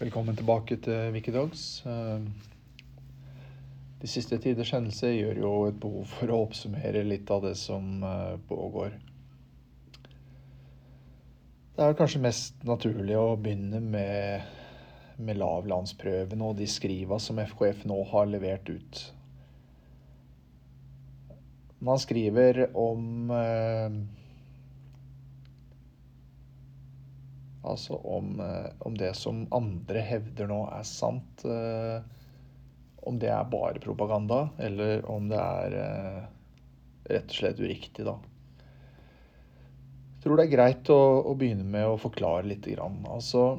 Velkommen tilbake til Wikidogs. Eh, de siste tiders hendelser gjør jo et behov for å oppsummere litt av det som eh, pågår. Det er kanskje mest naturlig å begynne med, med lavlandsprøven og de skriva som FKF nå har levert ut. Man skriver om eh, Altså om, eh, om, det som andre hevder nå er sant. Eh, om det er bare propaganda, eller om det er eh, rett og slett uriktig, da. Jeg tror det er greit å, å begynne med å forklare litt. Altså,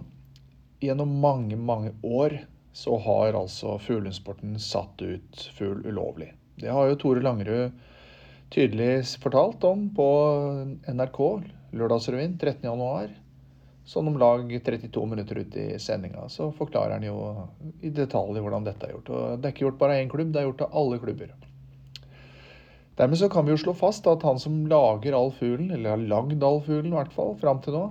gjennom mange, mange år så har altså fuglehundsporten satt ut fugl ulovlig. Det har jo Tore Langerud tydelig fortalt om på NRK, Lørdagsrevyen 13.1. Sånn om lag 32 minutter ut i sendinga så forklarer han jo i detalj hvordan dette er gjort. Og det er ikke gjort bare av én klubb, det er gjort av alle klubber. Dermed så kan vi jo slå fast at han som lager all fuglen, eller har lagd all fuglen i hvert fall, fram til nå,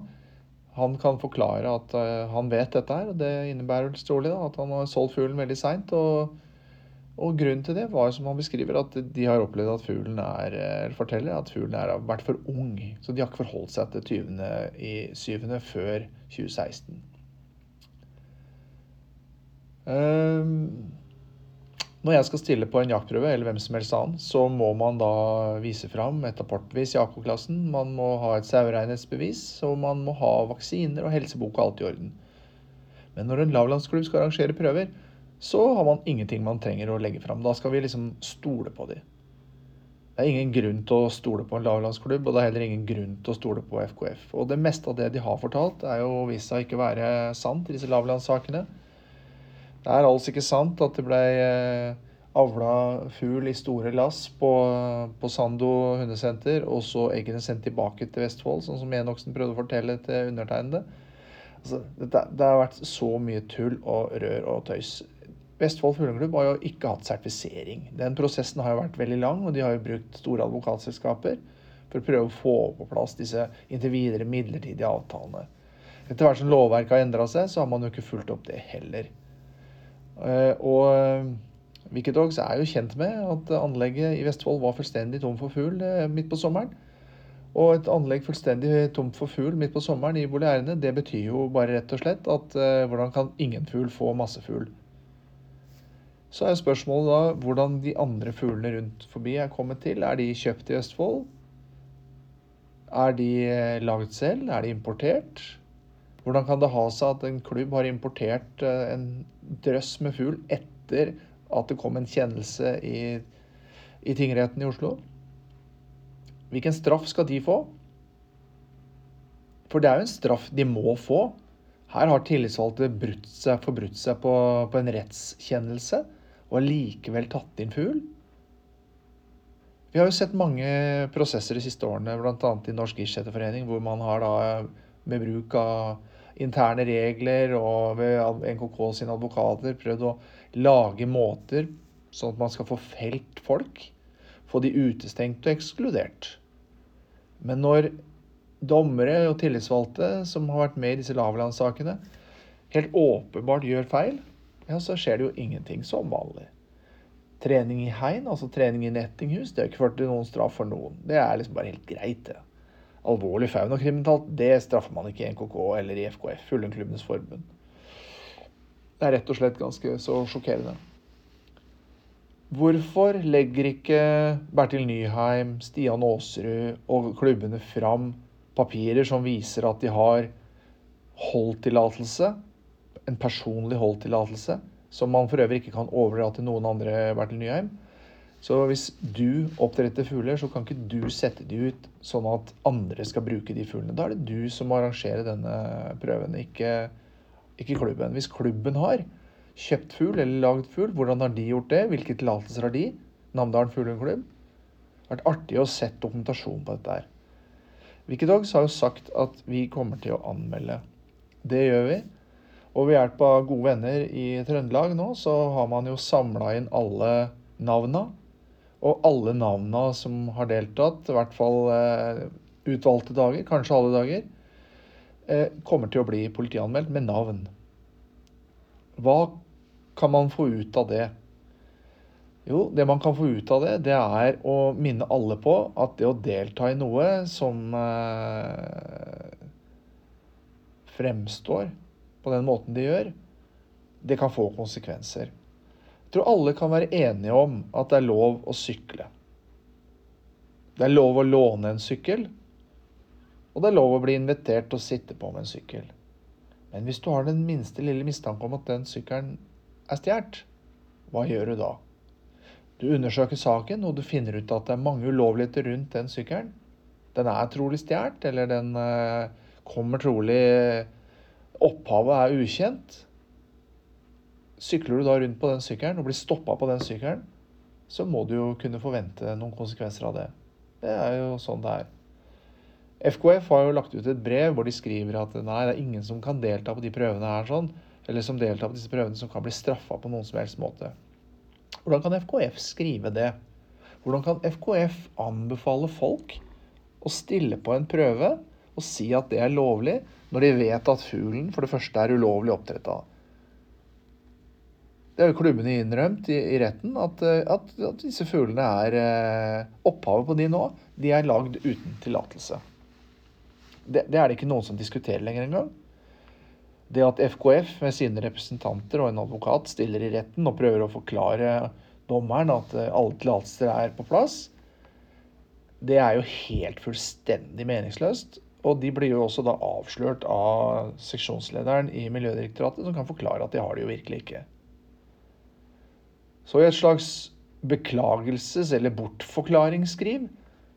han kan forklare at uh, han vet dette her. og Det innebærer trolig at han har solgt fuglen veldig seint. Og grunnen til det var som han beskriver, at de har opplevd at fuglen er eller forteller at fuglen er vært for ung. Så de har ikke forholdt seg til 20. i 7. før 2016. Um, ehm, når jeg skal stille på en jaktprøve, eller hvem som helst annen, så må man da vise fram et apportbevis i AK-klassen. Man må ha et saueregnhetsbevis, og man må ha vaksiner og helsebok og alt i orden. Men når en lavlandsklubb skal arrangere prøver, så har man ingenting man trenger å legge fram. Da skal vi liksom stole på dem. Det er ingen grunn til å stole på en lavlandsklubb, og det er heller ingen grunn til å stole på FKF. Og det meste av det de har fortalt, er jo vist seg ikke være sant i disse lavlandssakene. Det er altså ikke sant at det ble eh, avla fugl i store lass på, på Sando hundesenter, og så eggene sendt tilbake til Vestfold, sånn som Enoksen prøvde å fortelle til undertegnede. Altså, det, det, har vært så mye tull og rør og tøys. Vestfold Fugleklubb har jo ikke hatt sertifisering. Den prosessen har jo vært veldig lang, og de har jo brukt store advokatselskaper for å prøve å få på plass disse inntil videre midlertidige avtalene. Etter hvert som lovverket har endra seg, så har man jo ikke fulgt opp det heller. Eh, og eh, Wicked er jo kjent med at anlegget i Vestfold var fullstendig tom for fugl eh, midt på sommeren. Og et anlegg fullstendig tomt for fugl midt på sommeren i Bolærene, det betyr jo bare rett og slett at hvordan kan ingen fugl få masse fugl? Så er spørsmålet da hvordan de andre fuglene rundt forbi er kommet til. Er de kjøpt i Østfold? Er de lagd laget selv? Er de importert? Hvordan kan det ha seg at en klubb har importert eh, en drøss med fugl etter at det kom en kjennelse i, i tingretten i Oslo? Hvilken straff skal de få? For det er jo en straff de må få. Her har tillitsvalgte forbrutt seg på, på en rettskjennelse og allikevel tatt inn fugl? Vi har jo sett mange prosesser de siste årene, bl.a. i Norsk Isskjetterforening, hvor man har da med bruk av interne regler og ved NKK sine advokater prøvd å lage måter sånn at man skal få felt folk. Få de utestengt og ekskludert. Men når dommere og tillitsvalgte som har vært med i disse lavlandssakene, helt åpenbart gjør feil, ja, så skjer det jo ingenting som vanlig. Trening i hegn, altså trening i nettinghus, det har ikke ført til noen straff for noen. Det er liksom bare helt greit, det. Alvorlig faunakriminalitet, det straffer man ikke i NKK eller i FKF, Fuglehundklubbenes forbund. Det er rett og slett ganske så sjokkerende. Hvorfor legger ikke Bertil Nyheim, Stian Aasrud og klubbene fram papirer som viser at de har holdtillatelse en personlig holdtillatelse, som man for øvrig ikke kan overdra til noen andre, Bertil Nyheim. Så hvis du oppdretter fugler, så kan ikke du sette de ut sånn at andre skal bruke de fuglene. Da er det du som må arrangere denne prøven, ikke, ikke klubben. Hvis klubben har kjøpt fugl eller lagd fugl, hvordan har de gjort det? Hvilke tillatelser har de? Namdalen fuglehundklubb. Det har vært artig å se dokumentasjon på dette her. Wikidogs har jo sagt at vi kommer til å anmelde. Det gjør vi. Og ved hjelp av gode venner i Trøndelag nå, så har man jo samla inn alle navna. Og alle navna som har deltatt, i hvert fall eh, utvalgte dager, kanskje alle dager, eh, kommer til å bli politianmeldt med navn. Hva kan man få ut av det? Jo, det man kan få ut av det, det er å minne alle på at det å delta i noe som eh, fremstår på den måten de gjør, det kan få konsekvenser. Jeg tror alle kan være enige om at det er lov å sykle. Det er lov å låne en sykkel, og det er lov å bli invitert til å sitte på med en sykkel. Men hvis du har den minste lille mistanke om at den sykkelen er stjålet, hva gjør du da? Du undersøker saken, og du finner ut at det er mange ulovligheter rundt den sykkelen. Den er trolig stjålet, eller den eh, kommer trolig Opphavet er ukjent. Sykler du da rundt på den sykkelen og blir stoppa på den sykkelen, så må du jo kunne forvente noen konsekvenser av det. Det er jo sånn det er. FKF har jo lagt ut et brev hvor de skriver at nei, det er ingen som kan delta på de prøvene her sånn, eller som deltar på disse prøvene som kan bli straffa på noen som helst måte. Hvordan kan FKF skrive det? Hvordan kan FKF anbefale folk å stille på en prøve og si at det er lovlig, når de vet at fuglen for det første er ulovlig oppdretta. Det har jo klubbene innrømt i, i retten, at, at, at, disse fuglene er eh, Opphavet på de nå, de er lagd uten tillatelse. Det, det, er det ikke noen som diskuterer lenger engang. Det at FKF med sine representanter og en advokat stiller i retten og prøver å forklare dommeren at eh, alle tillatelser er på plass, det er jo helt fullstendig meningsløst. Og de blir jo også da avslørt av seksjonslederen i Miljødirektoratet, som kan forklare at de har det jo virkelig ikke. Så i et slags beklagelses- eller bortforklaringsskriv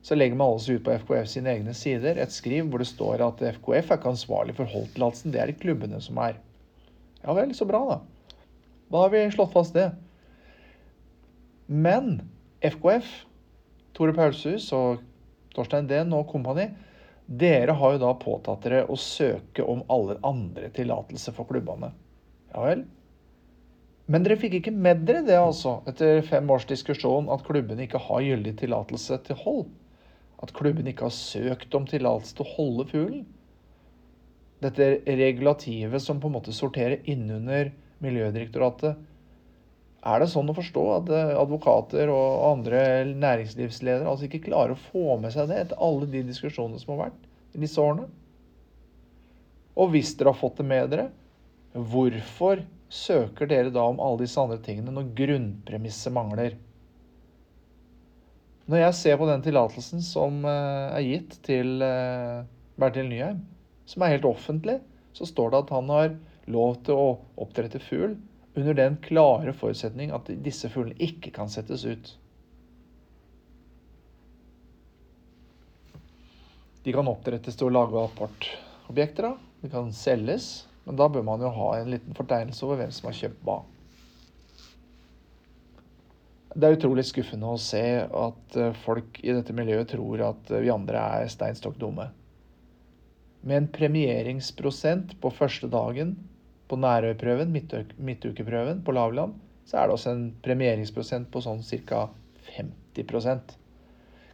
så legger man altså ut på FKF sine egne sider et skriv hvor det står at FKF er ikke ansvarlig for holdtillatelsen, det er det klubbene som er. Ja vel, så bra, da. Da har vi slått fast det. Men FKF, Tore Paulshus og Torstein Dehn og kompani, dere har jo da påtatt dere å søke om alle andre tillatelser for klubbene. Ja vel. Men dere fikk ikke med dere det, altså, etter fem års diskusjon, at klubbene ikke har gyldig tillatelse til hold at klubben ikke har søkt om tillatelse til å holde fuglen. Dette regulativet som på en måte sorterer innunder Miljødirektoratet. Er det sånn å forstå at eh, advokater og andre næringslivsledere altså ikke klarer å få med seg det etter alle de diskusjonene som har vært i disse årene? Og hvis dere har fått det med dere, hvorfor søker dere da om alle disse andre tingene når grunnpremisset mangler? Når jeg ser på den tillatelsen som eh, er gitt til eh, Bertil Nyheim, som er helt offentlig, så står det at han har lov til å oppdrette fugl under den klare forutsetning at disse fuglene ikke kan settes ut. De kan oppdrettes til å lage apportobjekter. De kan selges. Men da bør man jo ha en liten fortegnelse over hvem som har kjøpt hva. Det er utrolig skuffende å se at eh, folk i dette miljøet tror at eh, vi andre er stein stokk dumme. Med en premieringsprosent på første dagen på Nærøyprøven, midtukeprøven på lavland, så er det også en premieringsprosent på sånn ca. 50%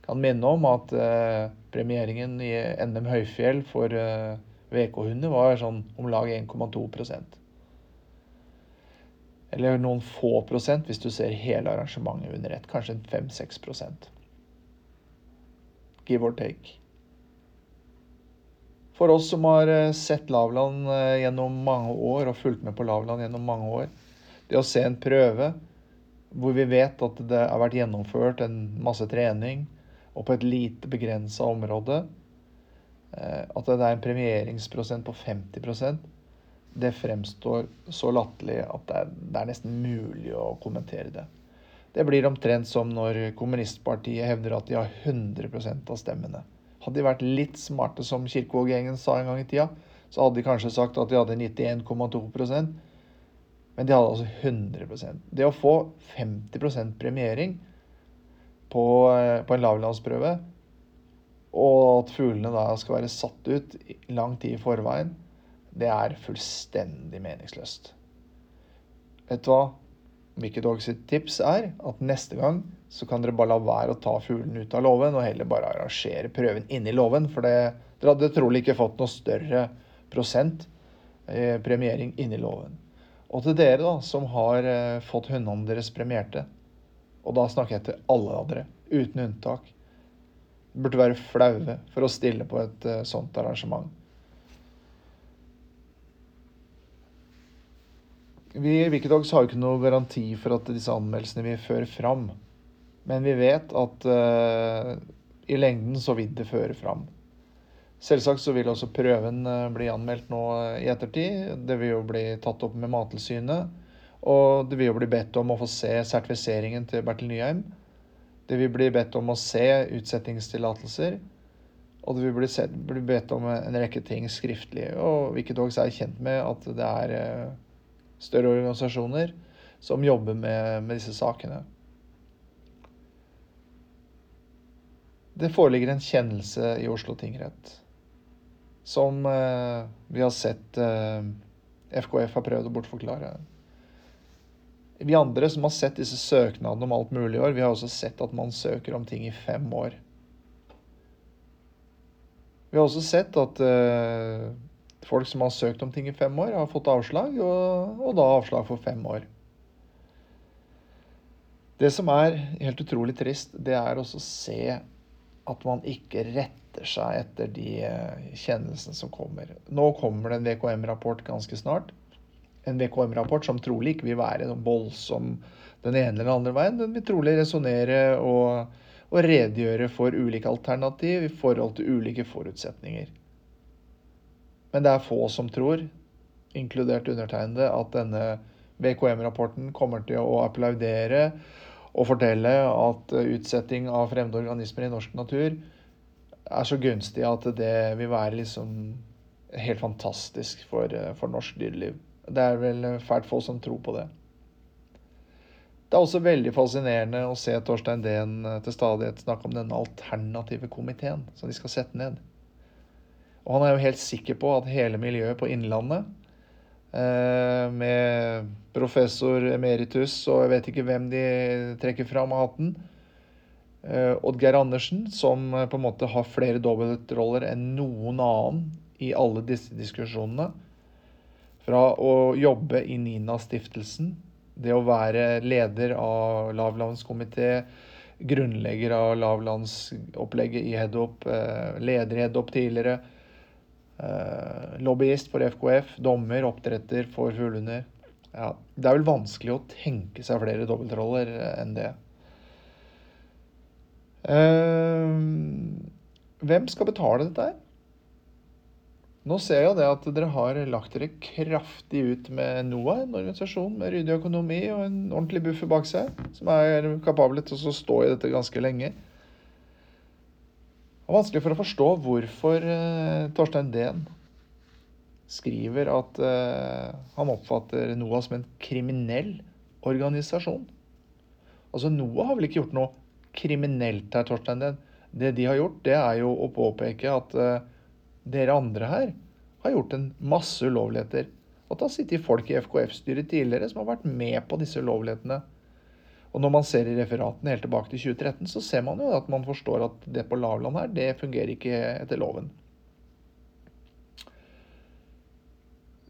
Kan minne om at eh, premieringen i NM Høyfjell for eh, VK-hunder var sånn om lag 1,2% eller noen få prosent hvis du ser hele arrangementet under ett. Kanskje 5-6 prosent. Give or take. For oss som har eh, sett Lavland eh, gjennom mange år og fulgt med på Lavland gjennom mange år, det å se en prøve hvor vi vet at det har vært gjennomført en masse trening og på et lite begrensa område, eh, at det er en premieringsprosent på 50% det fremstår så latterlig at det er, det er, nesten mulig å kommentere det. Det blir omtrent som når kommunistpartiet hevder at de har 100% av stemmene. Hadde de vært litt smarte, som Kirkevåg-gjengen sa en gang i tida, så hadde de kanskje sagt at de hadde 91,2% men de hadde altså 100% Det å få 50% premiering på, eh, på en lavlandsprøve, og at fuglene da skal være satt ut lang tid i forveien, det er fullstendig meningsløst. Vet du hva? Mickey Dog sitt tips er at neste gang så kan dere bare la være å ta fuglen ut av låven, og heller bare arrangere prøven inni låven. For det, dere hadde trolig ikke fått noe større prosent eh, premiering inni låven. Og til dere da, som har eh, fått hundene deres premierte, og da snakker jeg til alle av dere, uten unntak, burde være flaue for å stille på et uh, sånt arrangement. Vi i Wikidogs har jo ikke noe garanti for at disse anmeldelsene vil føre fram. Men vi vet at uh, i lengden så vil det føre fram. Selvsagt så vil også prøven uh, bli anmeldt nå i ettertid. Det vil jo bli tatt opp med Mattilsynet. Og det vil jo bli bedt om å få se sertifiseringen til Bertil Nyheim. Det vil bli bedt om å se utsettingstillatelser. Og det vil bli, sett, bli, bedt om en rekke ting skriftlig. Og Wikidogs er kjent med at det er eh, større organisasjoner som jobber med, med disse sakene. Det foreligger en kjennelse i Oslo tingrett som eh, vi har sett eh, FKF har prøvd å bortforklare. Vi andre som har sett disse søknadene om alt mulig i år, vi har også sett at man søker om ting i fem år. Vi har også sett at uh, folk som har søkt om ting i fem år, har fått avslag, og, og da avslag for fem år. Det som er helt utrolig trist, det er også å se at man ikke retter seg etter de uh, kjennelsene som kommer. Nå kommer det en VKM-rapport ganske snart en VKM-rapport som trolig ikke vil være noe voldsom den ene eller den andre veien. Den vil trolig resonnere og, og, redegjøre for ulike alternativ i forhold til ulike forutsetninger. Men det er få som tror, inkludert undertegnede, at denne VKM-rapporten kommer til å applaudere og fortelle at utsetting av fremmede organismer i norsk natur er så gunstig at det vil være liksom helt fantastisk for, for norsk dyreliv. Det er vel fælt få som tror på det. Det er også veldig fascinerende å se Torstein Dehn eh, til stadighet snakke om denne alternative komiteen som de skal sette ned. Og han er jo helt sikker på at hele miljøet på Innlandet, eh, med professor emeritus og jeg vet ikke hvem de trekker fram av hatten, eh, Oddgeir Andersen, som på en måte har flere dobbeltroller enn noen annen i alle disse diskusjonene, fra å jobbe i Nina-stiftelsen, det å være leder av lavlandskomité, grunnlegger av lavlandsopplegget i eh, leder i Hedop tidligere, eh, lobbyist for FKF, dommer, oppdretter for fuglehunder. Ja, det er vel vanskelig å tenke seg flere dobbeltroller enn det. Eh, hvem skal betale dette her? Nå ser jeg det at dere har lagt dere kraftig ut med NOAH, en organisasjon med ryddig økonomi og en ordentlig buffer bak seg, som er kapable til å stå i dette ganske lenge. Det er vanskelig for å forstå hvorfor uh, Torstein Dehn skriver at uh, han oppfatter NOAH som en kriminell organisasjon. Altså, NOAH har vel ikke gjort noe kriminelt her, Torstein Dehn. Det de har gjort, det er jo å påpeke at uh, dere andre her har gjort en masse ulovligheter. At det har sittet folk i FKF-styret tidligere som har vært med på disse ulovlighetene. Og når man ser i referatene helt tilbake til 2013, så ser man jo at man forstår at det på lavland her, det fungerer ikke etter loven.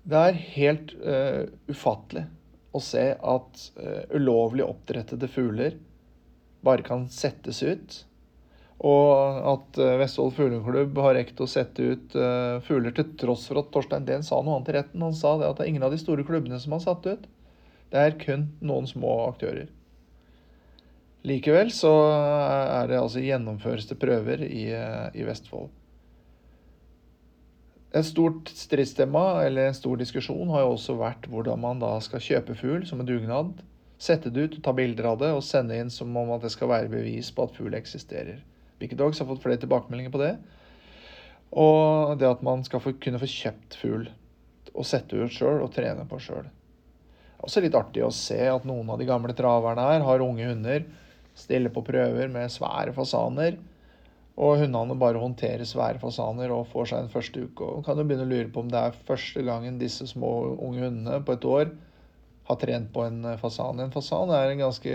Det er helt uh, ufattelig å se at uh, ulovlig oppdrettede fugler bare kan settes ut og at uh, Vestfold fugleklubb har rekt å sette ut uh, fugler til tross for at Torstein Dehn sa noe annet i retten. Han sa det at det er ingen av de store klubbene som har satt ut. Det er kun noen små aktører. Likevel så er det altså gjennomføres det prøver i, uh, i Vestfold. Et stort stridstema, eller en stor diskusjon, har jo også vært hvordan man da skal kjøpe fugl som en dugnad. Sette det ut, ta bilder av det og sende inn som om at det skal være bevis på at fugl eksisterer. Wikidogs har fått flere tilbakemeldinger på det. Og det at man skal få, kunne få kjøpt fugl og sette ut sjøl og trene på sjøl. Også litt artig å se at noen av de gamle traverne her har unge hunder, stiller på prøver med svære fasaner. Og hundene bare håndterer svære fasaner og får seg en første uke. Og kan jo begynne å lure på om det er første gangen disse små unge hundene på et år har trent på en fasan. En fasan er en ganske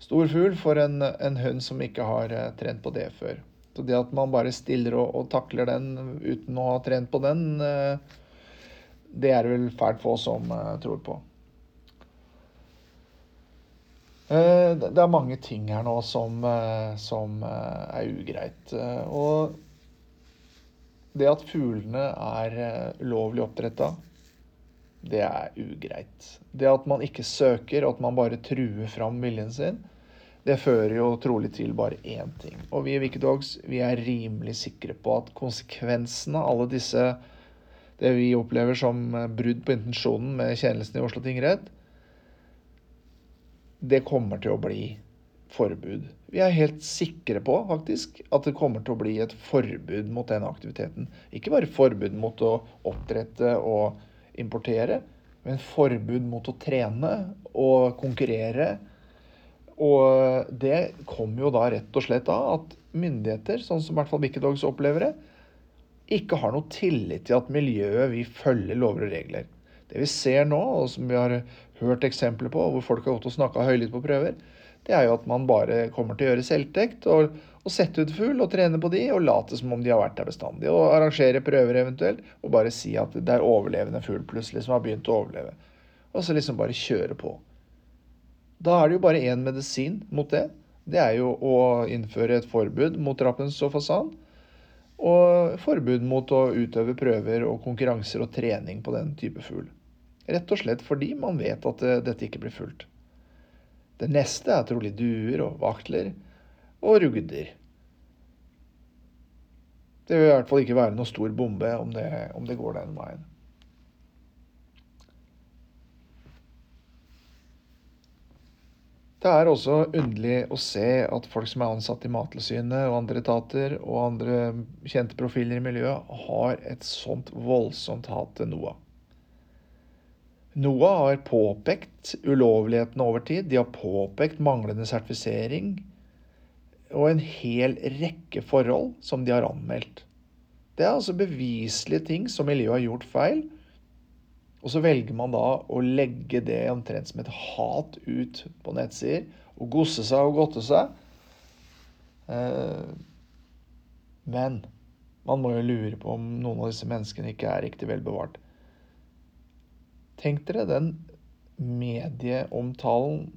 stor fugl for en, en hund som ikke har uh, trent på det før. Så det at man bare stiller og, og, takler den uten å ha trent på den, det er det vel fælt få som tror på. Uh, det er mange ting her nå som, uh, som er ugreit. og det at fuglene er ulovlig oppdretta, det er ugreit. Det at man ikke søker, at man bare truer fram viljen sin, det fører jo trolig til bare én ting. Og vi i Wikidogs vi er rimelig sikre på at konsekvensene av alle disse det vi opplever som brudd på intensjonen med kjennelsen i Oslo tingrett, det kommer til å bli forbud. Vi er helt sikre på faktisk at det kommer til å bli et forbud mot den aktiviteten. Ikke bare forbud mot å oppdrette og importere, men forbud mot å trene og konkurrere og det kommer jo da rett og slett av at myndigheter, sånn som i hvert fall Wikidogs opplever det, ikke har noe tillit til at miljøet vil følge lover og regler. Det vi ser nå, og som vi har hørt eksempler på, hvor folk har gått og snakka høylytt på prøver, det er jo at man bare kommer til å gjøre selvtekt og, og sette ut fugl og trene på de og late som om de har vært der bestandig. Og arrangere prøver eventuelt og bare si at det er overlevende fugl plutselig som har begynt å overleve. Og så liksom bare kjøre på. Da er det jo bare én medisin mot det. Det er jo å innføre et forbud mot rappens og fasan. Og forbud mot å utøve prøver og konkurranser og trening på den type fugl. Rett og slett fordi man vet at eh, dette ikke blir fulgt. Det neste er trolig duer og vaktler og rugder. Det vil i hvert fall ikke være noe stor bombe om det, om det går den veien. Det er også underlig å se at folk som er ansatt i Mattilsynet og andre etater og andre kjente profiler i miljøet, har et sånt voldsomt hat til NOAH. NOAH har påpekt ulovlighetene over tid. De har påpekt manglende sertifisering og en hel rekke forhold som de har anmeldt. Det er altså beviselige ting som miljøet har gjort feil, og så velger man da å legge det omtrent som et hat ut på nettsider. Og gosse seg og godte seg. Eh, men man må jo lure på om noen av disse menneskene ikke er riktig vel bevart. Tenk dere den medieomtalen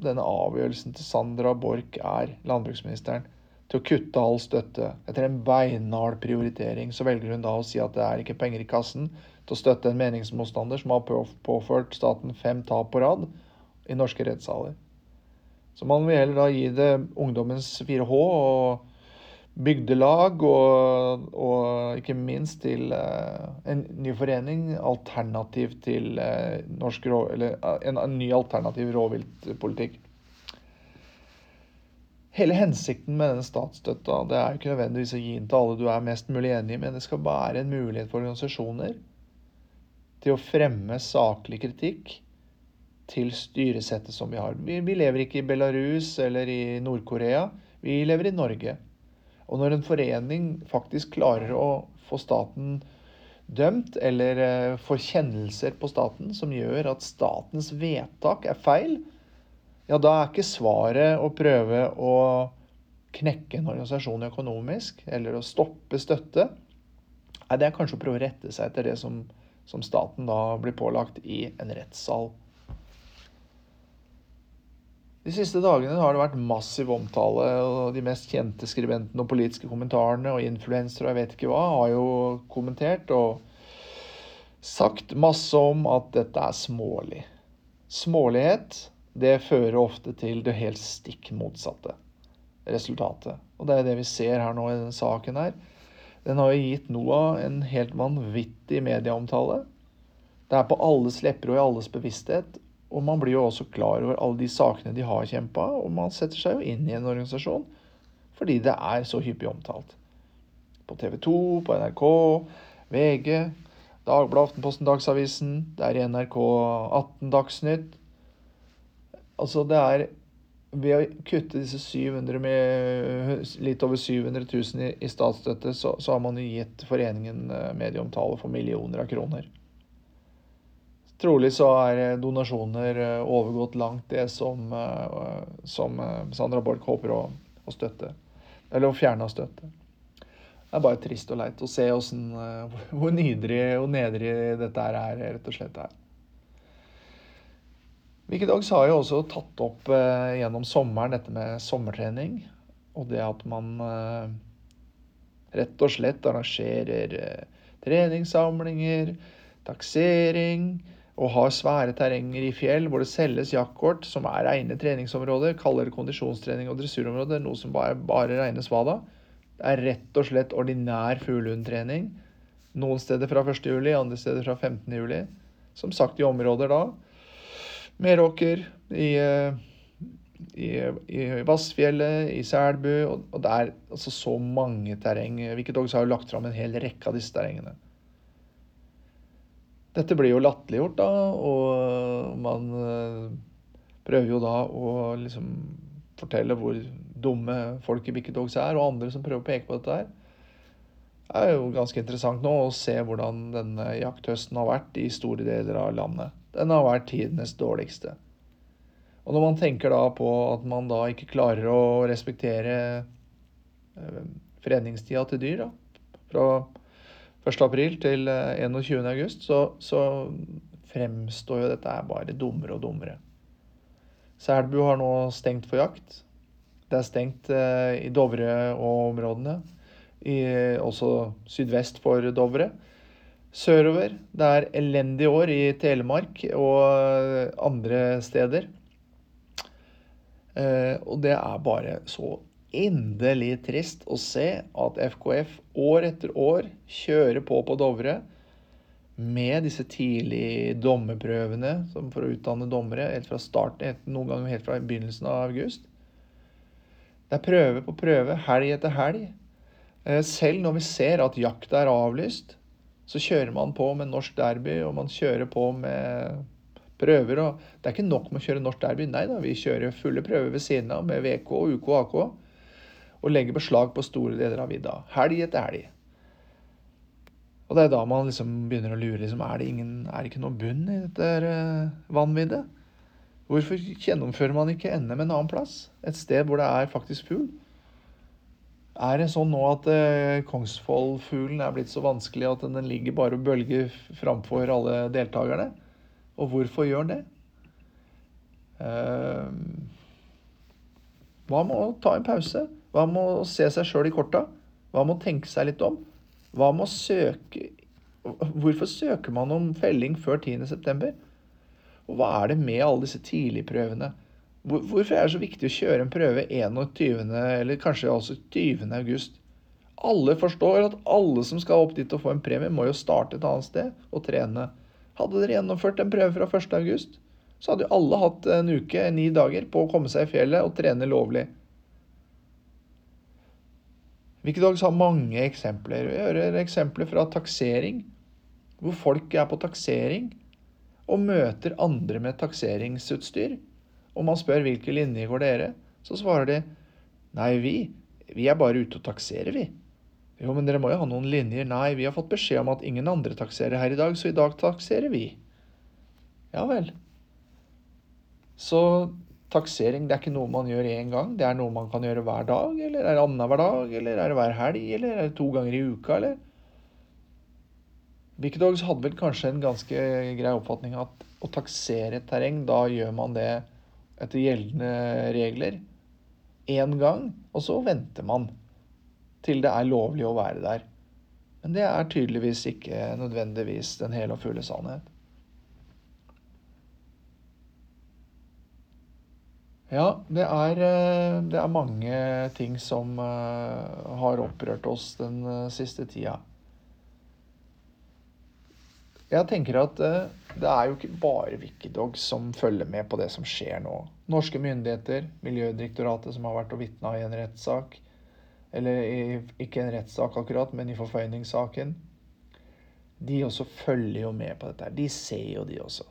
denne avgjørelsen til Sandra Borch er, landbruksministeren, til å kutte all støtte. Etter en beinhard prioritering så velger hun da å si at det er ikke penger i kassen til å støtte en meningsmotstander som har påført staten fem tap på rad i norske rettssaler. Så man vil heller da gi det ungdommens 4H og bygdelag og, og ikke minst til uh, en ny forening, alternativ til uh, norsk rå, eller, uh, en, en, ny alternativ rovviltpolitikk. Hele hensikten med denne statsstøtta det er jo ikke nødvendigvis å gi den til alle du er mest mulig enig i, men det skal være en mulighet for organisasjoner til å fremme saklig kritikk til styresettet som vi har. Vi, vi lever ikke i Belarus eller i Nord-Korea. Vi lever i Norge. Og når en forening faktisk klarer å få staten dømt, eller uh, får kjennelser på staten som gjør at statens vedtak er feil, ja, da er ikke svaret å prøve å knekke en organisasjon økonomisk eller å stoppe støtte. Nei, det er kanskje å prøve å rette seg etter det som som staten da blir pålagt i en rettssal. De siste dagene har det vært massiv omtale, og de mest kjente skribentene og politiske kommentarene og influensere og jeg vet ikke hva har jo kommentert og sagt masse om at dette er smålig. Smålighet det fører ofte til det helt stikk motsatte resultatet. Og det er det vi ser her nå i denne saken her. Den har jo gitt Noah en helt vanvittig medieomtale. Det er på alles lepper og i alles bevissthet. Og man blir jo også klar over alle de sakene de har kjempa, og man setter seg jo inn i en organisasjon fordi det er så hyppig omtalt. På TV 2, på NRK, VG, Dagbladet, Aftenposten, Dagsavisen, det er i NRK 18 Dagsnytt. Altså, det er ved å kutte disse 700 med, litt over 700 000 i, statsstøtte, så, så, har man jo gitt foreningen eh, medieomtale for millioner av kroner. Trolig så er eh, donasjoner eh, overgått langt det som, som Sandra Borch håper å, å, støtte. Eller å fjerne av støtte. Det er bare trist og leit å se hvordan, eh, hvor nydelig og nedrig dette er, rett og slett. her. Wikidogs har jo også tatt opp eh, gjennom sommeren dette med sommertrening. Og det at man eh, rett og slett arrangerer eh, treningssamlinger, taksering og har svære terrenger i fjell hvor det selges jaktkort som er rene treningsområder. Kaller det kondisjonstrening og dressurområder, noe som bare, bare regnes hva da? Det er rett og slett ordinær fuglehundtrening. Noen steder fra 1.7, andre steder fra 15.7. Som sagt i områder da Meråker, i, eh, i, i Vassfjellet, i Selbu. Og, og det er altså så mange terreng. Wicked Dogs har lagt fram en hel rekke av disse terrengene. Dette blir jo latterliggjort, da, og man eh, prøver jo da å liksom fortelle hvor dumme folk i Wicked Dogs er, og andre som prøver å peke på dette her. Det er jo ganske interessant nå å se hvordan denne jakthøsten har vært i store deler av landet den har vært tidenes dårligste. Og når man tenker da på at man da ikke klarer å respektere foreningstida fredningstida til dyr, da, fra 1. april til 21. Eh, så, så fremstår jo dette bare dummere og dummere. Selbu har nå stengt for jakt. Det er stengt eh, i Dovre og områdene. I, også sydvest for Dovre sørover. Det er elendig år i Telemark og andre steder. Eh, og det er bare så inderlig trist å se at FKF år etter år kjører på på Dovre med disse tidlige dommerprøvene for å utdanne dommere helt fra starten, noen ganger helt fra begynnelsen av august. Det er prøve på prøve, helg etter helg. Eh, selv når vi ser at jakta er avlyst, så kjører man på med norsk derby, og man kjører på med prøver. og Det er ikke nok med å kjøre norsk derby. Nei da, vi kjører fulle prøver ved siden av med VK, UK og AK. Og legger beslag på store deler av vidda. Helg etter helg. Og det er da man liksom begynner å lure. Liksom, er, det ingen, er det ikke noe bunn i dette uh, vanviddet? Hvorfor gjennomfører man ikke NM en annen plass? Et sted hvor det er faktisk fugl? Er det sånn nå at eh, Kongsvollfuglen er blitt så vanskelig at den ligger bare og bølger framfor alle deltakerne? Og hvorfor gjør den det? Eh, hva med å ta en pause? Hva med å se seg sjøl i korta? Hva med å tenke seg litt om? Hva med å søke Hvorfor søker man om felling før 10.9.? Og hva er det med alle disse tidligprøvene? Hvorfor er det så viktig å kjøre en prøve 21. eller kanskje også 20. august? Alle forstår at alle som skal opp dit og få en premie, må jo starte et annet sted og trene. Hadde dere gjennomført en prøve fra 1. august, så hadde jo alle hatt en uke, ni dager, på å komme seg i fjellet og trene lovlig. Wikidogs har mange eksempler. Vi hører eksempler fra taksering, hvor folk er på taksering og møter andre med takseringsutstyr og man spør hvilke linjer går dere, så svarer de nei, vi, vi er bare ute og takserer, vi. Jo, men dere må jo ha noen linjer. Nei, vi har fått beskjed om at ingen andre takserer her i dag, så i dag takserer vi. Ja vel. Så taksering det er ikke noe man gjør én gang, det er noe man kan gjøre hver dag, eller er det annenhver dag, eller er det hver helg, eller er det to ganger i uka, eller? Wikidogs hadde vel kanskje en ganske grei oppfatning at å taksere et terreng, da gjør man det etter gjeldende regler én gang, og så venter man til det er lovlig å være der. Men det er tydeligvis ikke nødvendigvis den hele og fulle sannhet. Ja, det er, eh, det er mange ting som eh, har opprørt oss den eh, siste tida. Jeg tenker at det er jo ikke bare Wikidogs som følger med på det som skjer nå. Norske myndigheter, Miljødirektoratet som har vært og vitna i en rettssak, eller i, ikke en rettssak akkurat, men i forføyningssaken, de også følger jo med på dette. De ser jo, de også.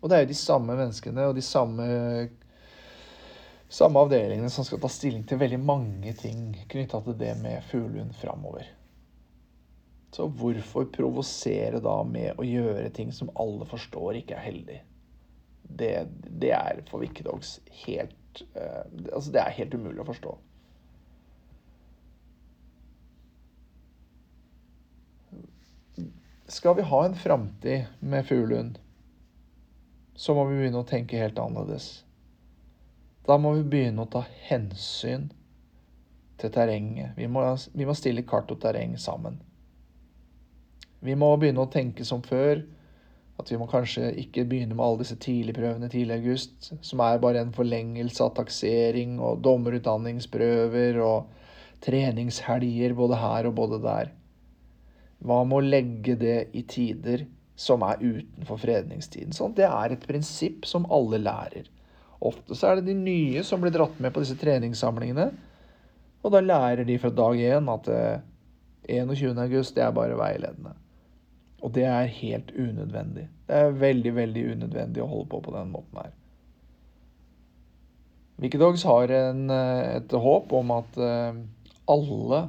Og det er jo de samme menneskene og de samme, samme avdelingene som skal ta stilling til veldig mange ting knytta til det med fuglehund framover. Så hvorfor provosere da med å gjøre ting som alle forstår ikke er heldig? Det, det er for Wikidogs helt uh, Altså, det er helt umulig å forstå. skal vi ha en framtid med fuglehund, så må vi begynne å tenke helt annerledes. Da må vi begynne å ta hensyn til terrenget. Vi må, vi må stille kart og terreng sammen. Vi må begynne å tenke som før. At vi må kanskje ikke begynne med alle disse tidligprøvene tidlig i august, som er bare en forlengelse av taksering og dommerutdanningsprøver og treningshelger både her og både der. Hva med å legge det i tider som er utenfor fredningstiden? Sånn, det er et prinsipp som alle lærer. Ofte så er det de nye som blir dratt med på disse treningssamlingene. Og da lærer de fra dag én at 21. august det er bare veiledende. Og det er helt unødvendig. Det er veldig, veldig unødvendig å holde på på den måten her. Wikidogs har en, et håp om at eh, alle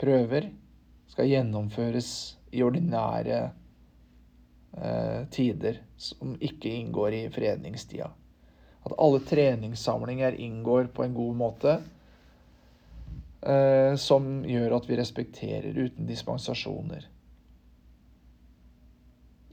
prøver skal gjennomføres i ordinære eh, tider som ikke inngår i fredningstida. At alle treningssamlinger inngår på en god måte. Eh, som gjør at vi respekterer uten dispensasjoner.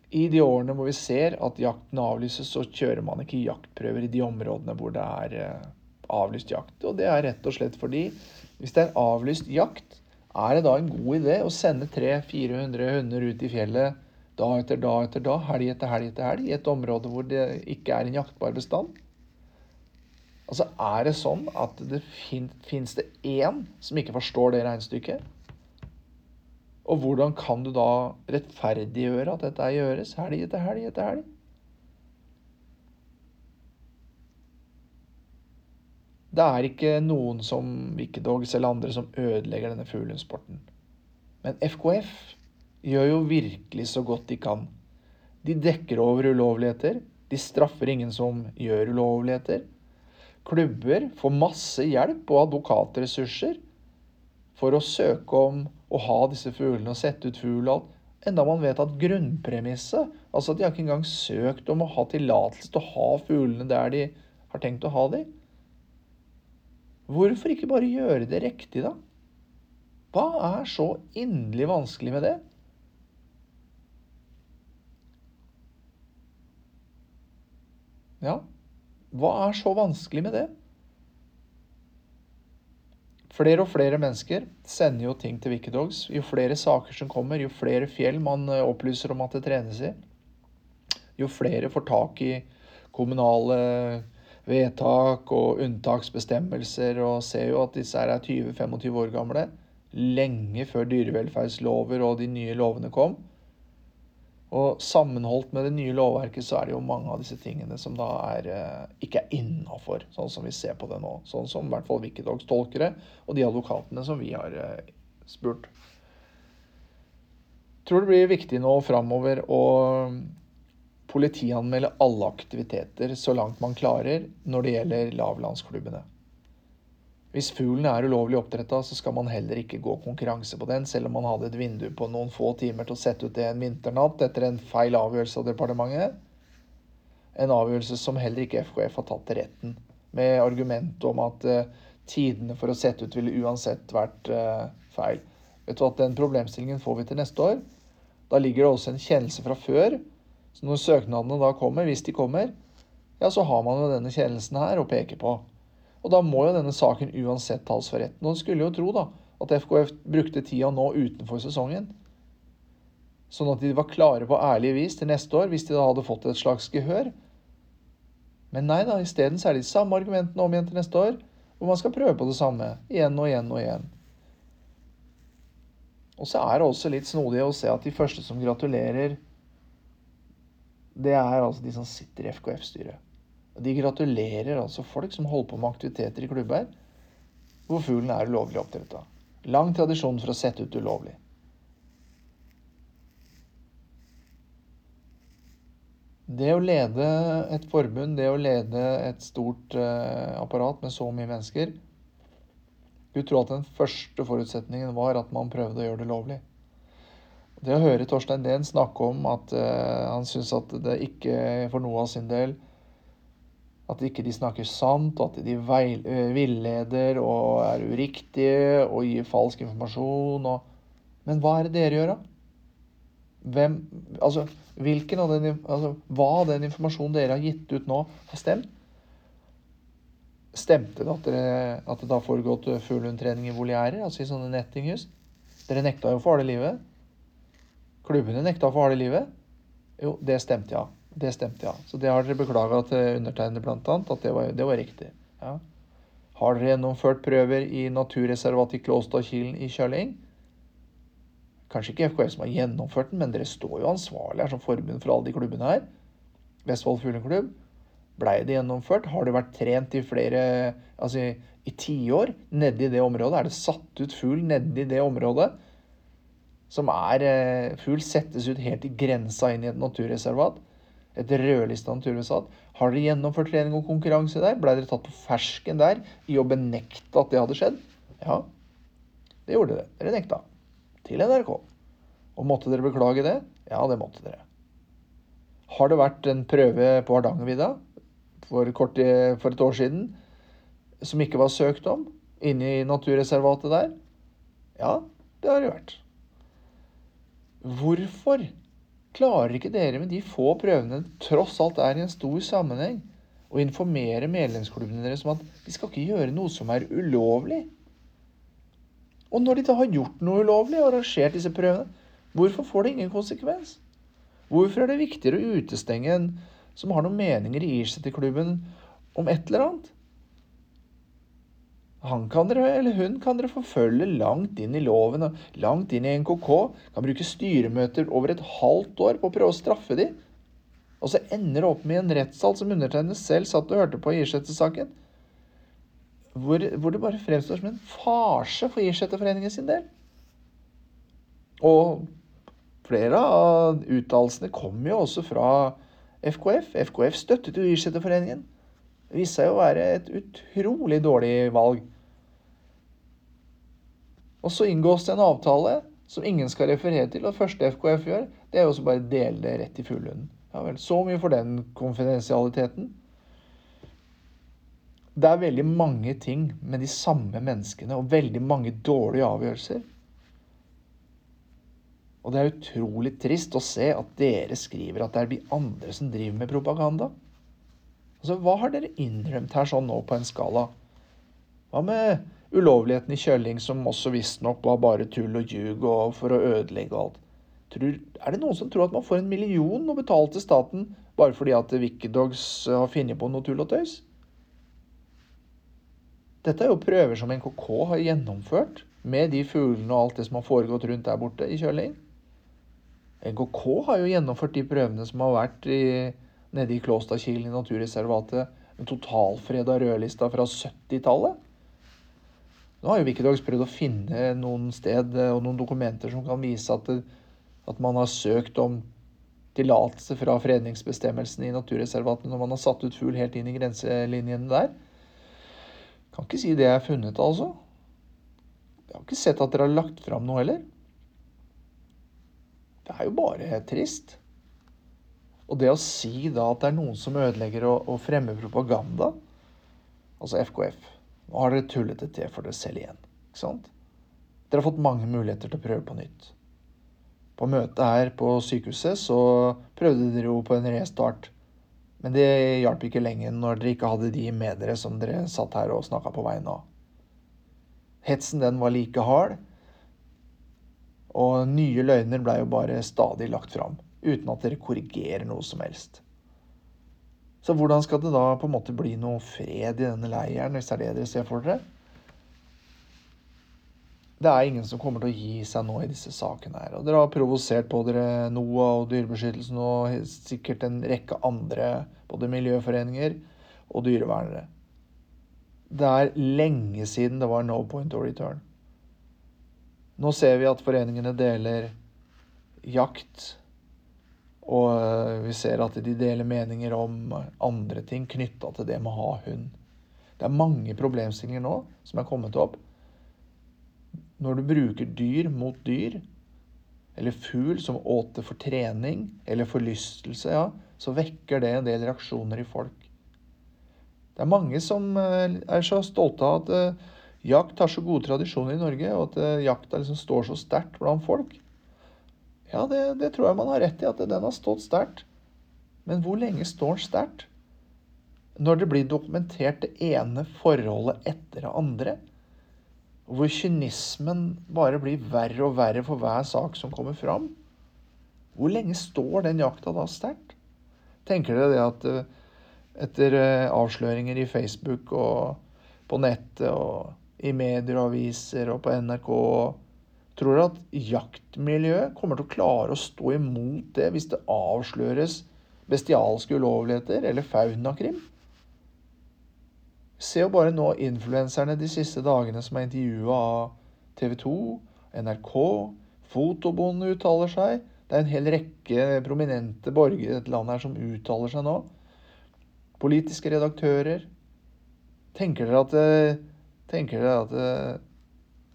I de årene hvor vi ser at jakten avlyses, så kjører man ikke jaktprøver i de områdene hvor det er eh, avlyst jakt. Og det er rett og slett fordi hvis det er avlyst jakt, er det da en god idé å sende 300-400 hunder ut i fjellet dag etter dag etter dag, helg etter helg etter helg, i et område hvor det ikke er en jaktbar bestand? Altså, Er det sånn at det fin fins det én som ikke forstår det regnestykket? Og hvordan kan du da rettferdiggjøre at dette gjøres helg etter helg etter helg? Det er ikke noen som Wikidogs eller andre som ødelegger denne fuglesporten. Men FKF gjør jo virkelig så godt de kan. De dekker over ulovligheter. De straffer ingen som gjør ulovligheter. Klubber får masse hjelp og advokatressurser for å søke om å ha disse fuglene og sette ut fugl og alt. Enda man vet at grunnpremisset, altså at de har ikke engang søkt om å ha tillatelse til å ha fuglene der de har tenkt å ha dem, Hvorfor ikke bare gjøre det riktig, da? Hva er så inderlig vanskelig med det? Ja, hva er så vanskelig med det? Flere og flere mennesker sender jo ting til Wikidogs. Jo flere saker som kommer, jo flere fjell man eh, opplyser om at det trenes i, jo flere får tak i kommunale vedtak og unntaksbestemmelser, og ser jo at disse er 20-25 år gamle. Lenge før dyrevelferdslover og de nye lovene kom. Og sammenholdt med det nye lovverket så er det jo mange av disse tingene som da er, eh, ikke er innafor, sånn som vi ser på det nå. Sånn som i hvert fall Wikidogs tolkere og de advokatene som vi har eh, spurt. Jeg tror det blir viktig nå framover å politianmelde alle aktiviteter så langt man klarer når det gjelder lavlandsklubbene. Hvis fuglen er ulovlig oppdretta, så skal man heller ikke gå konkurranse på den, selv om man hadde et vindu på noen få timer til å sette ut det en vinternatt etter en feil avgjørelse av departementet. En avgjørelse som heller ikke FKF har tatt til retten, med argument om at uh, tidene for å sette ut ville uansett vært uh, feil. Vet du at Den problemstillingen får vi til neste år. Da ligger det også en kjennelse fra før så når søknadene da kommer, hvis de kommer, ja, så har man jo denne kjennelsen her å peke på. Og da må jo denne saken uansett tas for retten. Og en skulle jo tro da, at FKF brukte tida nå utenfor sesongen. Sånn at de var klare på ærlig vis til neste år, hvis de da hadde fått et slags gehør. Men nei da, isteden er det de samme argumentene om igjen til neste år, hvor man skal prøve på det samme igjen og igjen og igjen. Og så er det også litt snodig å se at de første som gratulerer det er altså de som sitter i FKF-styret. De gratulerer altså folk som holder på med aktiviteter i klubber hvor fuglen er ulovlig oppdretta. Lang tradisjon for å sette ut ulovlig. Det å lede et forbund, det å lede et stort uh, apparat med så mye mennesker Du tror at den første forutsetningen var at man prøvde å gjøre det lovlig. Det å høre Torstein Dehn snakke om at uh, han syns at det ikke for noe av sin del At ikke de snakker sant, og at de uh, villeder og er uriktige og gir falsk informasjon. Og... Men hva er det dere gjør, da? hvem Altså, hvilken av den, altså, hva av den informasjonen dere har gitt ut nå, har stemt? Stemte det at, dere, at det da foregått fuglehundtrening i voliærer, altså i sånne nettinghus? Dere nekta jo for harde livet. Klubbene nekta for harde livet. Jo, det stemte, ja. Det stemte, ja. Så det har dere beklaga til undertegnede, blant annet, at det var, det var riktig. Ja. Har dere gjennomført prøver i naturreservatet i Klåstadkilen i Kjøling? Kanskje ikke FKF som har gjennomført den, men dere står jo ansvarlig her som forbund for alle de klubbene her. Vestfold Fugleklubb. Blei det gjennomført? Har det vært trent i flere Altså i, i tiår nedi det området? Er det satt ut fugl nedi det området? Som er eh, Fugl settes ut helt i grensa inn i et naturreservat. Et rødlista naturreservat. Har dere gjennomført trening og konkurranse der? Blei dere tatt på fersken der i å benekte at det hadde skjedd? Ja, det gjorde dere. Dere nekta. Til NRK. Og måtte dere beklage det? Ja, det måtte dere. Har det vært en prøve på Hardangervidda? for, kort, for et år siden som ikke var søkt om inne i naturreservatet der? Ja, det har det vært. Hvorfor klarer ikke dere med de få prøvene tross alt er i en stor sammenheng, å informere medlemsklubbene deres om at de skal ikke gjøre noe som er ulovlig? Og når de da har gjort noe ulovlig og arrangert disse prøvene, hvorfor får det ingen konsekvens? Hvorfor er det viktigere å utestenge en som har noen meninger i seg til klubben om et eller annet. Han kan dere, eller hun kan dere forfølge langt inn i loven og langt inn i NKK. Kan bruke styremøter over et halvt år på å prøve å straffe dem. Og så ender det opp med en rettssal som undertegnede selv satt og hørte på i Irsete-saken. Hvor, hvor, det bare fremstår som en farse for Irseterforeningen sin del. Og flere av uttalelsene kommer jo også fra FKF. FKF støttet jo Yrseterforeningen. Det viste seg å være et utrolig dårlig valg. Og så inngås det en avtale som ingen skal referere til. Og det første FKF gjør, det er jo også bare å dele det rett i fuglehunden. Ja vel, så mye for den konfidensialiteten. Det er veldig mange ting med de samme menneskene og veldig mange dårlige avgjørelser og det er utrolig trist å se at dere skriver at det er de andre som driver med propaganda. Altså, Hva har dere innrømt her sånn nå på en skala? Hva med ulovligheten i Kjølling, som også visstnok var bare tull og ljug og for å ødelegge alt? Tror, er det noen som tror at man får en million å betale til staten bare fordi at Wikidogs har funnet på noe tull og tøys? Dette er jo prøver som NKK har gjennomført med de fuglene og alt det som har foregått rundt der borte i Kjøling. NKK har jo gjennomført de prøvene som har vært i, nede i Klåstadkilen i naturreservatet. En totalfreda rødlista fra 70-tallet. Nå har jo Wikidogs prøvd å finne noen sted og noen dokumenter som kan vise at, det, at man har søkt om tillatelse fra fredningsbestemmelsen i naturreservatene når man har satt ut fugl helt inn i grenselinjene der. Kan ikke si det jeg har funnet, altså. Jeg har ikke sett at dere har lagt fram noe heller. Det er jo bare trist. Og det å si da at det er noen som ødelegger og, og fremmer propaganda Altså FKF. Nå har dere tullet det til for dere selv igjen. Ikke sant? Dere har fått mange muligheter til å prøve på nytt. På møtet her på sykehuset så prøvde dere jo på en restart. Men det hjalp ikke lenger når dere ikke hadde de med dere som dere satt her og snakka på vegne av. Hetsen den var like hard, og nye løgner blei jo bare stadig lagt fram, uten at dere korrigerer noe som helst. Så hvordan skal det da på en måte bli noe fred i denne leiren, hvis det er det dere ser for dere? Det er ingen som kommer til å gi seg nå i disse sakene her. Og dere har provosert på dere NOAH og Dyrebeskyttelsen og sikkert en rekke andre, både miljøforeninger og dyrevernere. Det er lenge siden det var no point of return. Nå ser vi at foreningene deler jakt, og eh, vi ser at de deler meninger om andre ting knytta til det med å ha hund. Det er mange problemstillinger nå som er kommet opp. Når du bruker dyr mot dyr, eller fugl som åte for trening eller forlystelse, ja, så vekker det en del reaksjoner i folk. Det er mange som eh, er så stolte av at eh, Jakt har så gode tradisjoner i Norge, og at jakta liksom står så sterkt blant folk. Ja, det, det, tror jeg man har rett i, at den har stått sterkt. Men hvor lenge står den sterkt? Når det blir dokumentert det ene forholdet etter det andre, hvor kynismen bare blir verre og verre for hver sak som kommer fram, hvor lenge står den jakta da sterkt? Tenker dere det at eh, etter eh, avsløringer i Facebook og på nettet og i medier og aviser og på NRK Tror dere at jaktmiljøet kommer til å klare å stå imot det hvis det avsløres bestialske ulovligheter eller faunakrim? Se jo bare nå influenserne de siste dagene som er intervjua av TV 2, NRK, Fotobonden uttaler seg. Det er en hel rekke prominente borgere i dette landet her som uttaler seg nå. Politiske redaktører. Tenker dere at, eh, tenker dere at eh,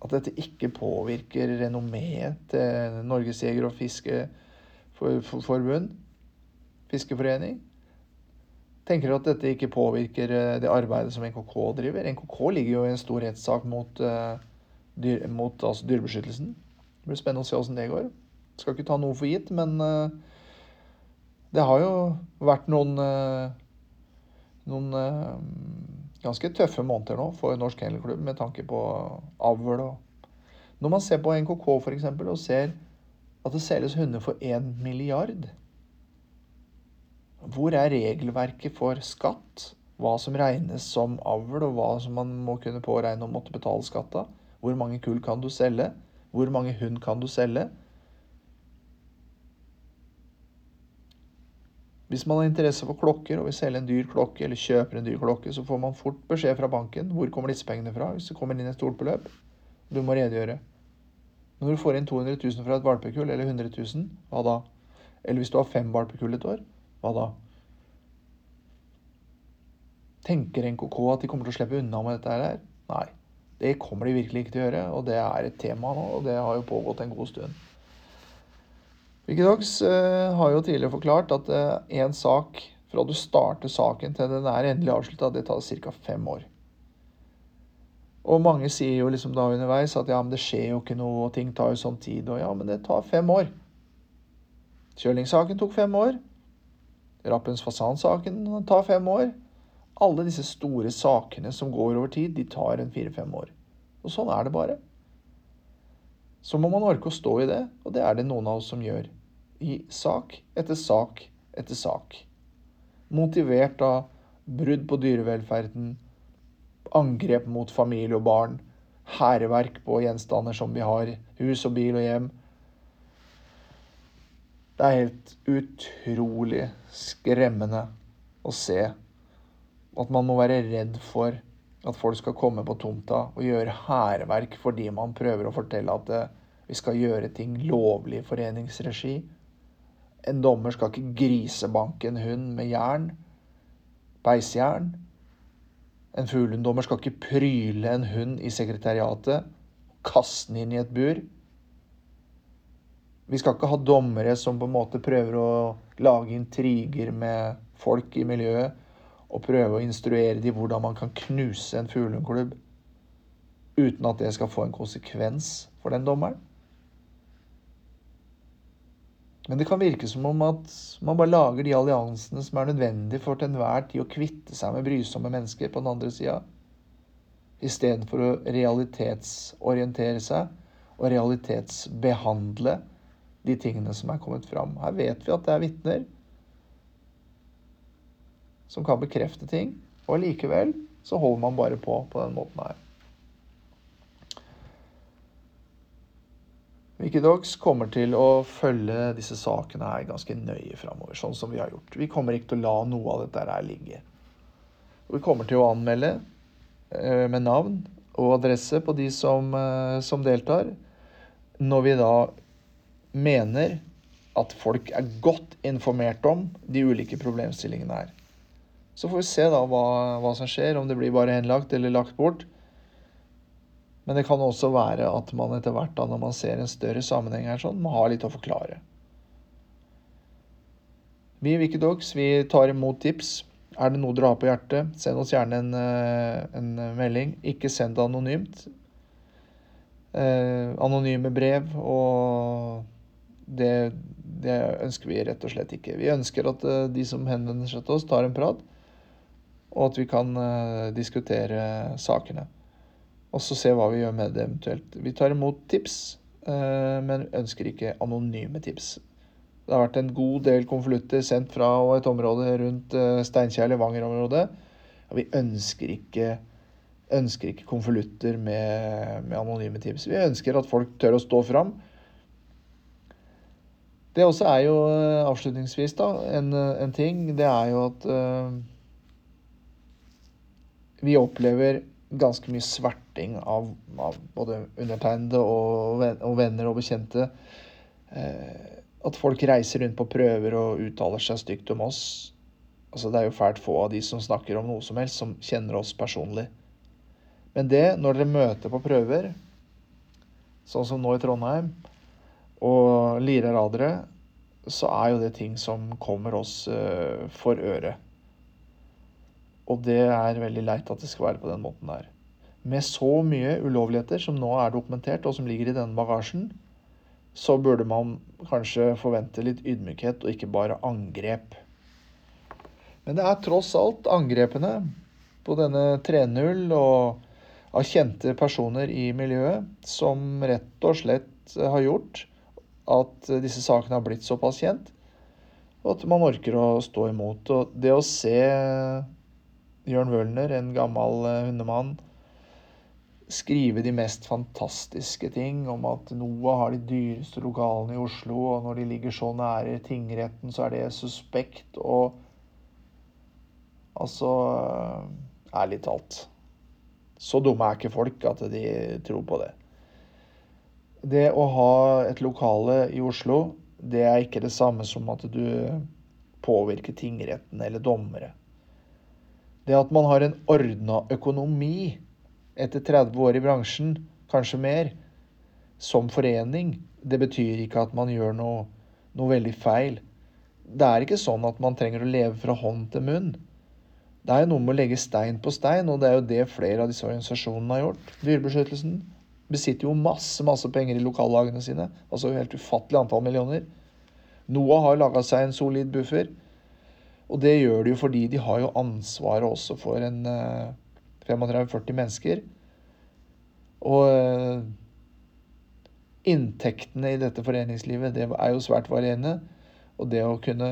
at dette ikke påvirker renommeet til Norges jeger- og fiskeforbund, fiskeforening? Tenker at dette ikke påvirker eh, det arbeidet som NKK driver? NKK ligger jo i en stor rettssak mot, uh, dyr, mot altså dyrebeskyttelsen. Det blir spennende å se åssen det går. Skal ikke ta noe for gitt, men uh, det har jo vært noen noen ganske tøffe måneder nå for Norsk Kennelklubb med tanke på avl. og Når man ser på NKK f.eks. og ser at det selges hunder for 1 milliard Hvor er regelverket for skatt? Hva som regnes som avl, og hva som man må kunne påregne å måtte betale skatt av? Hvor mange kull kan du selge? Hvor mange hund kan du selge? Hvis man har interesse for klokker og vil selge en dyr klokke eller kjøper en dyr klokke, så får man fort beskjed fra banken hvor kommer disse pengene fra hvis det kommer inn et stort beløp. Du må redegjøre. Når du får inn 200 000 fra et valpekull, eller 100 000, hva da? Eller hvis du har fem valpekull et år, hva da? Tenker NKK at de kommer til å slippe unna med dette her? Nei. Det kommer de virkelig ikke til å gjøre, og det er et tema nå, og det har jo pågått en god stund. Wikidogs uh, har jo tidligere forklart at én uh, sak fra du starter saken til den er endelig avslutta, det tar ca. fem år. Og mange sier jo liksom da underveis at ja, men det skjer jo ikke noe, og ting tar jo sånn tid. Og ja, men det tar fem år. Kjølingssaken tok fem år. Rappens fasansaken tar fem år. Alle disse store sakene som går over tid, de tar en fire-fem år. Og sånn er det bare så må man orke å stå i det, og det er det noen av oss som gjør. I sak etter sak etter sak. Motivert av brudd på dyrevelferden, angrep mot familie og barn, hærverk på gjenstander som vi har, hus og bil og hjem. Det er helt utrolig skremmende å se at man må være redd for at folk skal komme på tomta og gjøre hærverk fordi man prøver å fortelle at eh, vi skal gjøre ting lovlig i foreningsregi. En dommer skal ikke grisebanke en hund med jern, beisjern. En fuglehunddommer skal ikke pryle en hund i sekretariatet, kaste den inn i et bur. Vi skal ikke ha dommere som på en måte prøver å lage intriger med folk i miljøet og prøve å instruere dem hvordan man kan knuse en fuglehundklubb uten at det skal få en konsekvens for den dommeren. Men det kan virke som om at man bare lager de alliansene som er nødvendige for til enhver tid å kvitte seg med brysomme mennesker på den andre sida, istedenfor å realitetsorientere seg og realitetsbehandle de tingene som er kommet fram. Her vet vi at det er vitner som kan bekrefte ting. Og likevel så holder man bare på på den måten her. Wikidogs kommer til å følge disse sakene her ganske nøye framover, sånn som vi har gjort. Vi kommer ikke til å la noe av dette her ligge. Vi kommer til å anmelde eh, med navn og adresse på de som, eh, som deltar, når vi da mener at folk er godt informert om de ulike problemstillingene her. Så får vi se da hva, hva som skjer, om det blir bare henlagt eller lagt bort. Men det kan også være at man etter hvert, da, når man ser en større sammenheng her, sånn, må ha litt å forklare. Vi i Wikidogs vi tar imot tips. Er det noe dere har på hjertet, send oss gjerne en, eh, en melding. Ikke send det anonymt. Eh, anonyme brev og Det, det, ønsker vi rett og slett ikke. Vi ønsker at uh, de som henvender seg til oss, tar en prat, og at vi kan uh, diskutere sakene. Og så se hva vi gjør med det eventuelt. Vi tar imot tips, uh, men ønsker ikke anonyme tips. Det har vært en god del konvolutter sendt fra et område rundt Steinkjer Levanger-området. Og vi ønsker ikke ønsker ikke konvolutter med, med, anonyme tips. Vi ønsker at folk tør å stå fram. Det også er jo eh, avslutningsvis da, en, en ting. Det er jo at vi opplever ganske mye sverting av, av både undertegnede og, og, venner og bekjente. Eh, at folk reiser rundt på prøver og uttaler seg stygt om oss. Altså, det er jo fælt få av de som snakker om noe som helst, som kjenner oss personlig. Men det, når dere møter på prøver, sånn som nå i Trondheim, og lirer av dere, så er jo det ting som kommer oss uh, for øre. Og det er veldig leit at det skal være på den måten der. Med så mye ulovligheter som nå er dokumentert, og som ligger i denne bagasjen, så burde man kanskje forvente litt ydmykhet, og ikke bare angrep. Men det er tross alt angrepene på denne 3.0 og av kjente personer i miljøet som rett og slett har gjort at disse sakene har blitt såpass kjent, og at man orker å stå imot. Og det å se Jørn Wølner, en gammel eh, hundemann, skrive de mest fantastiske ting om at NOAH har de dyreste lokalene i Oslo, og når de ligger så nære tingretten, så er det suspekt, og Altså Ærlig talt. Så dumme er ikke folk at de tror på det. Det å ha et lokale i Oslo, det er ikke det samme som at du påvirker tingretten eller dommere. Det at man har en ordna økonomi etter 30 år i bransjen, kanskje mer, som forening, det betyr ikke at man gjør noe, noe veldig feil. Det er ikke sånn at man trenger å leve fra hånd til munn. Det er jo noe med å legge stein på stein, og det er jo det flere av disse organisasjonene har gjort. Dyrebeskyttelsen besitter jo masse masse penger i lokallagene sine. Altså helt ufattelig antall millioner. NOAH har laga seg en solid buffer. Og det gjør de jo fordi de har jo ansvaret også for en 35-40 eh, mennesker. Og eh, inntektene i dette foreningslivet det er jo svært varierende. Og det å kunne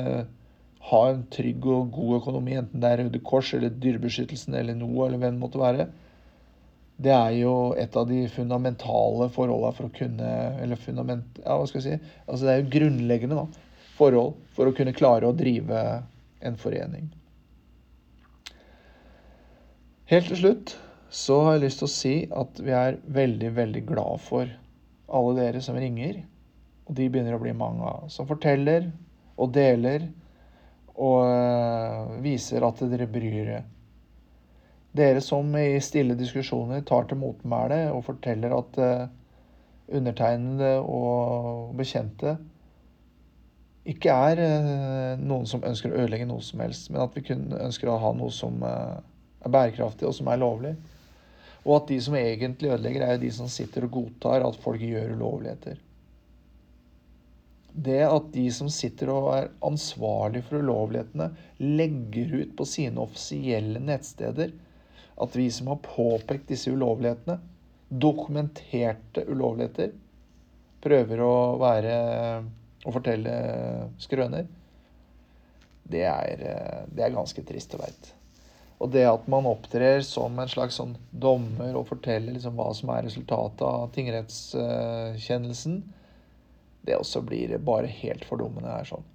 ha en trygg og god økonomi, enten det er Røde Kors eller Dyrebeskyttelsen eller NOA eller hvem det måtte være, det er jo et av de fundamentale forholdene for å kunne Eller fundament... Ja, hva skal jeg si? Altså det er jo grunnleggende da, forhold for å kunne klare å drive en forening. Helt til slutt så har jeg lyst til å si at vi er veldig, veldig glad for alle dere som ringer. Og de begynner å bli mange av. Som forteller og deler og eh, viser at dere bryr dere. Dere som i stille diskusjoner tar til motmæle og forteller at uh, undertegnede og bekjente ikke er uh, noen som ønsker å ødelegge noe som helst, men at vi kun ønsker å ha noe som uh, er bærekraftig og som er lovlig. Og at de som egentlig ødelegger, er de som sitter og godtar at folk gjør ulovligheter det at de som sitter og er ansvarlig for ulovlighetene, legger ut på sine offisielle nettsteder at vi som har påpekt disse ulovlighetene, dokumenterte ulovligheter, prøver å være å fortelle skrøner, det er, det er ganske trist og leit. Og det at man opptrer som en slags sånn dommer og forteller liksom hva som er resultatet av tingrettskjennelsen, det også blir bare helt fordummende her sånn.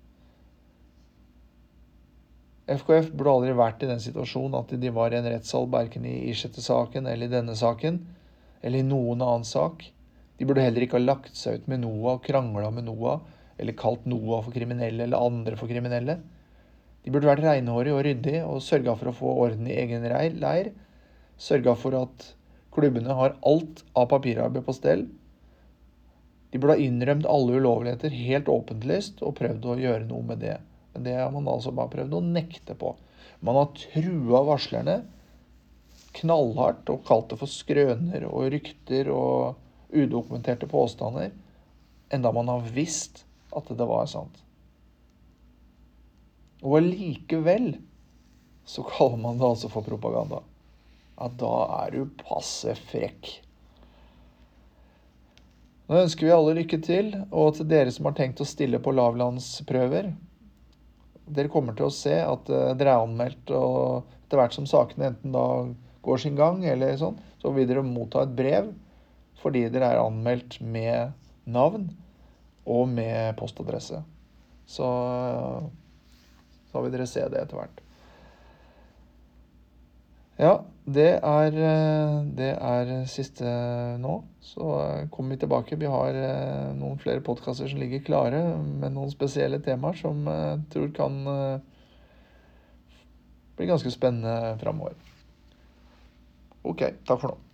FKF burde aldri vært i den situasjonen at de var i en rettssal verken i Ischete-saken eller i denne saken, eller i noen annen sak. De burde heller ikke ha lagt seg ut med NOAH og krangla med NOAH, eller kalt NOAH for kriminelle eller andre for kriminelle. De burde vært reinhårige og ryddige og sørga for å få orden i egen leir. Sørga for at klubbene har alt av papirarbeid på stell, de burde ha innrømt alle ulovligheter helt åpenlyst og prøvd å gjøre noe med det. Men det har man altså bare prøvd å nekte på. Man har trua varslerne knallhardt og kalt det for skrøner og rykter og udokumenterte påstander. Enda man har visst at det var sant. Og allikevel så kaller man det altså for propaganda. Ja, da er du passe frekk. Nå ønsker vi alle lykke til, og til dere som har tenkt å stille på lavlandsprøver Dere kommer til å se at uh, dere er anmeldt, og etter hvert som sakene enten da går sin gang, eller sånn, så vil dere motta et brev fordi dere er anmeldt med navn og med postadresse. Så, så vil dere se det etter hvert. Ja, det er, det er siste nå. Så kommer vi tilbake. Vi har eh, noen flere podkaster som ligger klare med noen spesielle temaer som jeg tror kan eh, bli ganske spennende framover. Ok, takk for nå.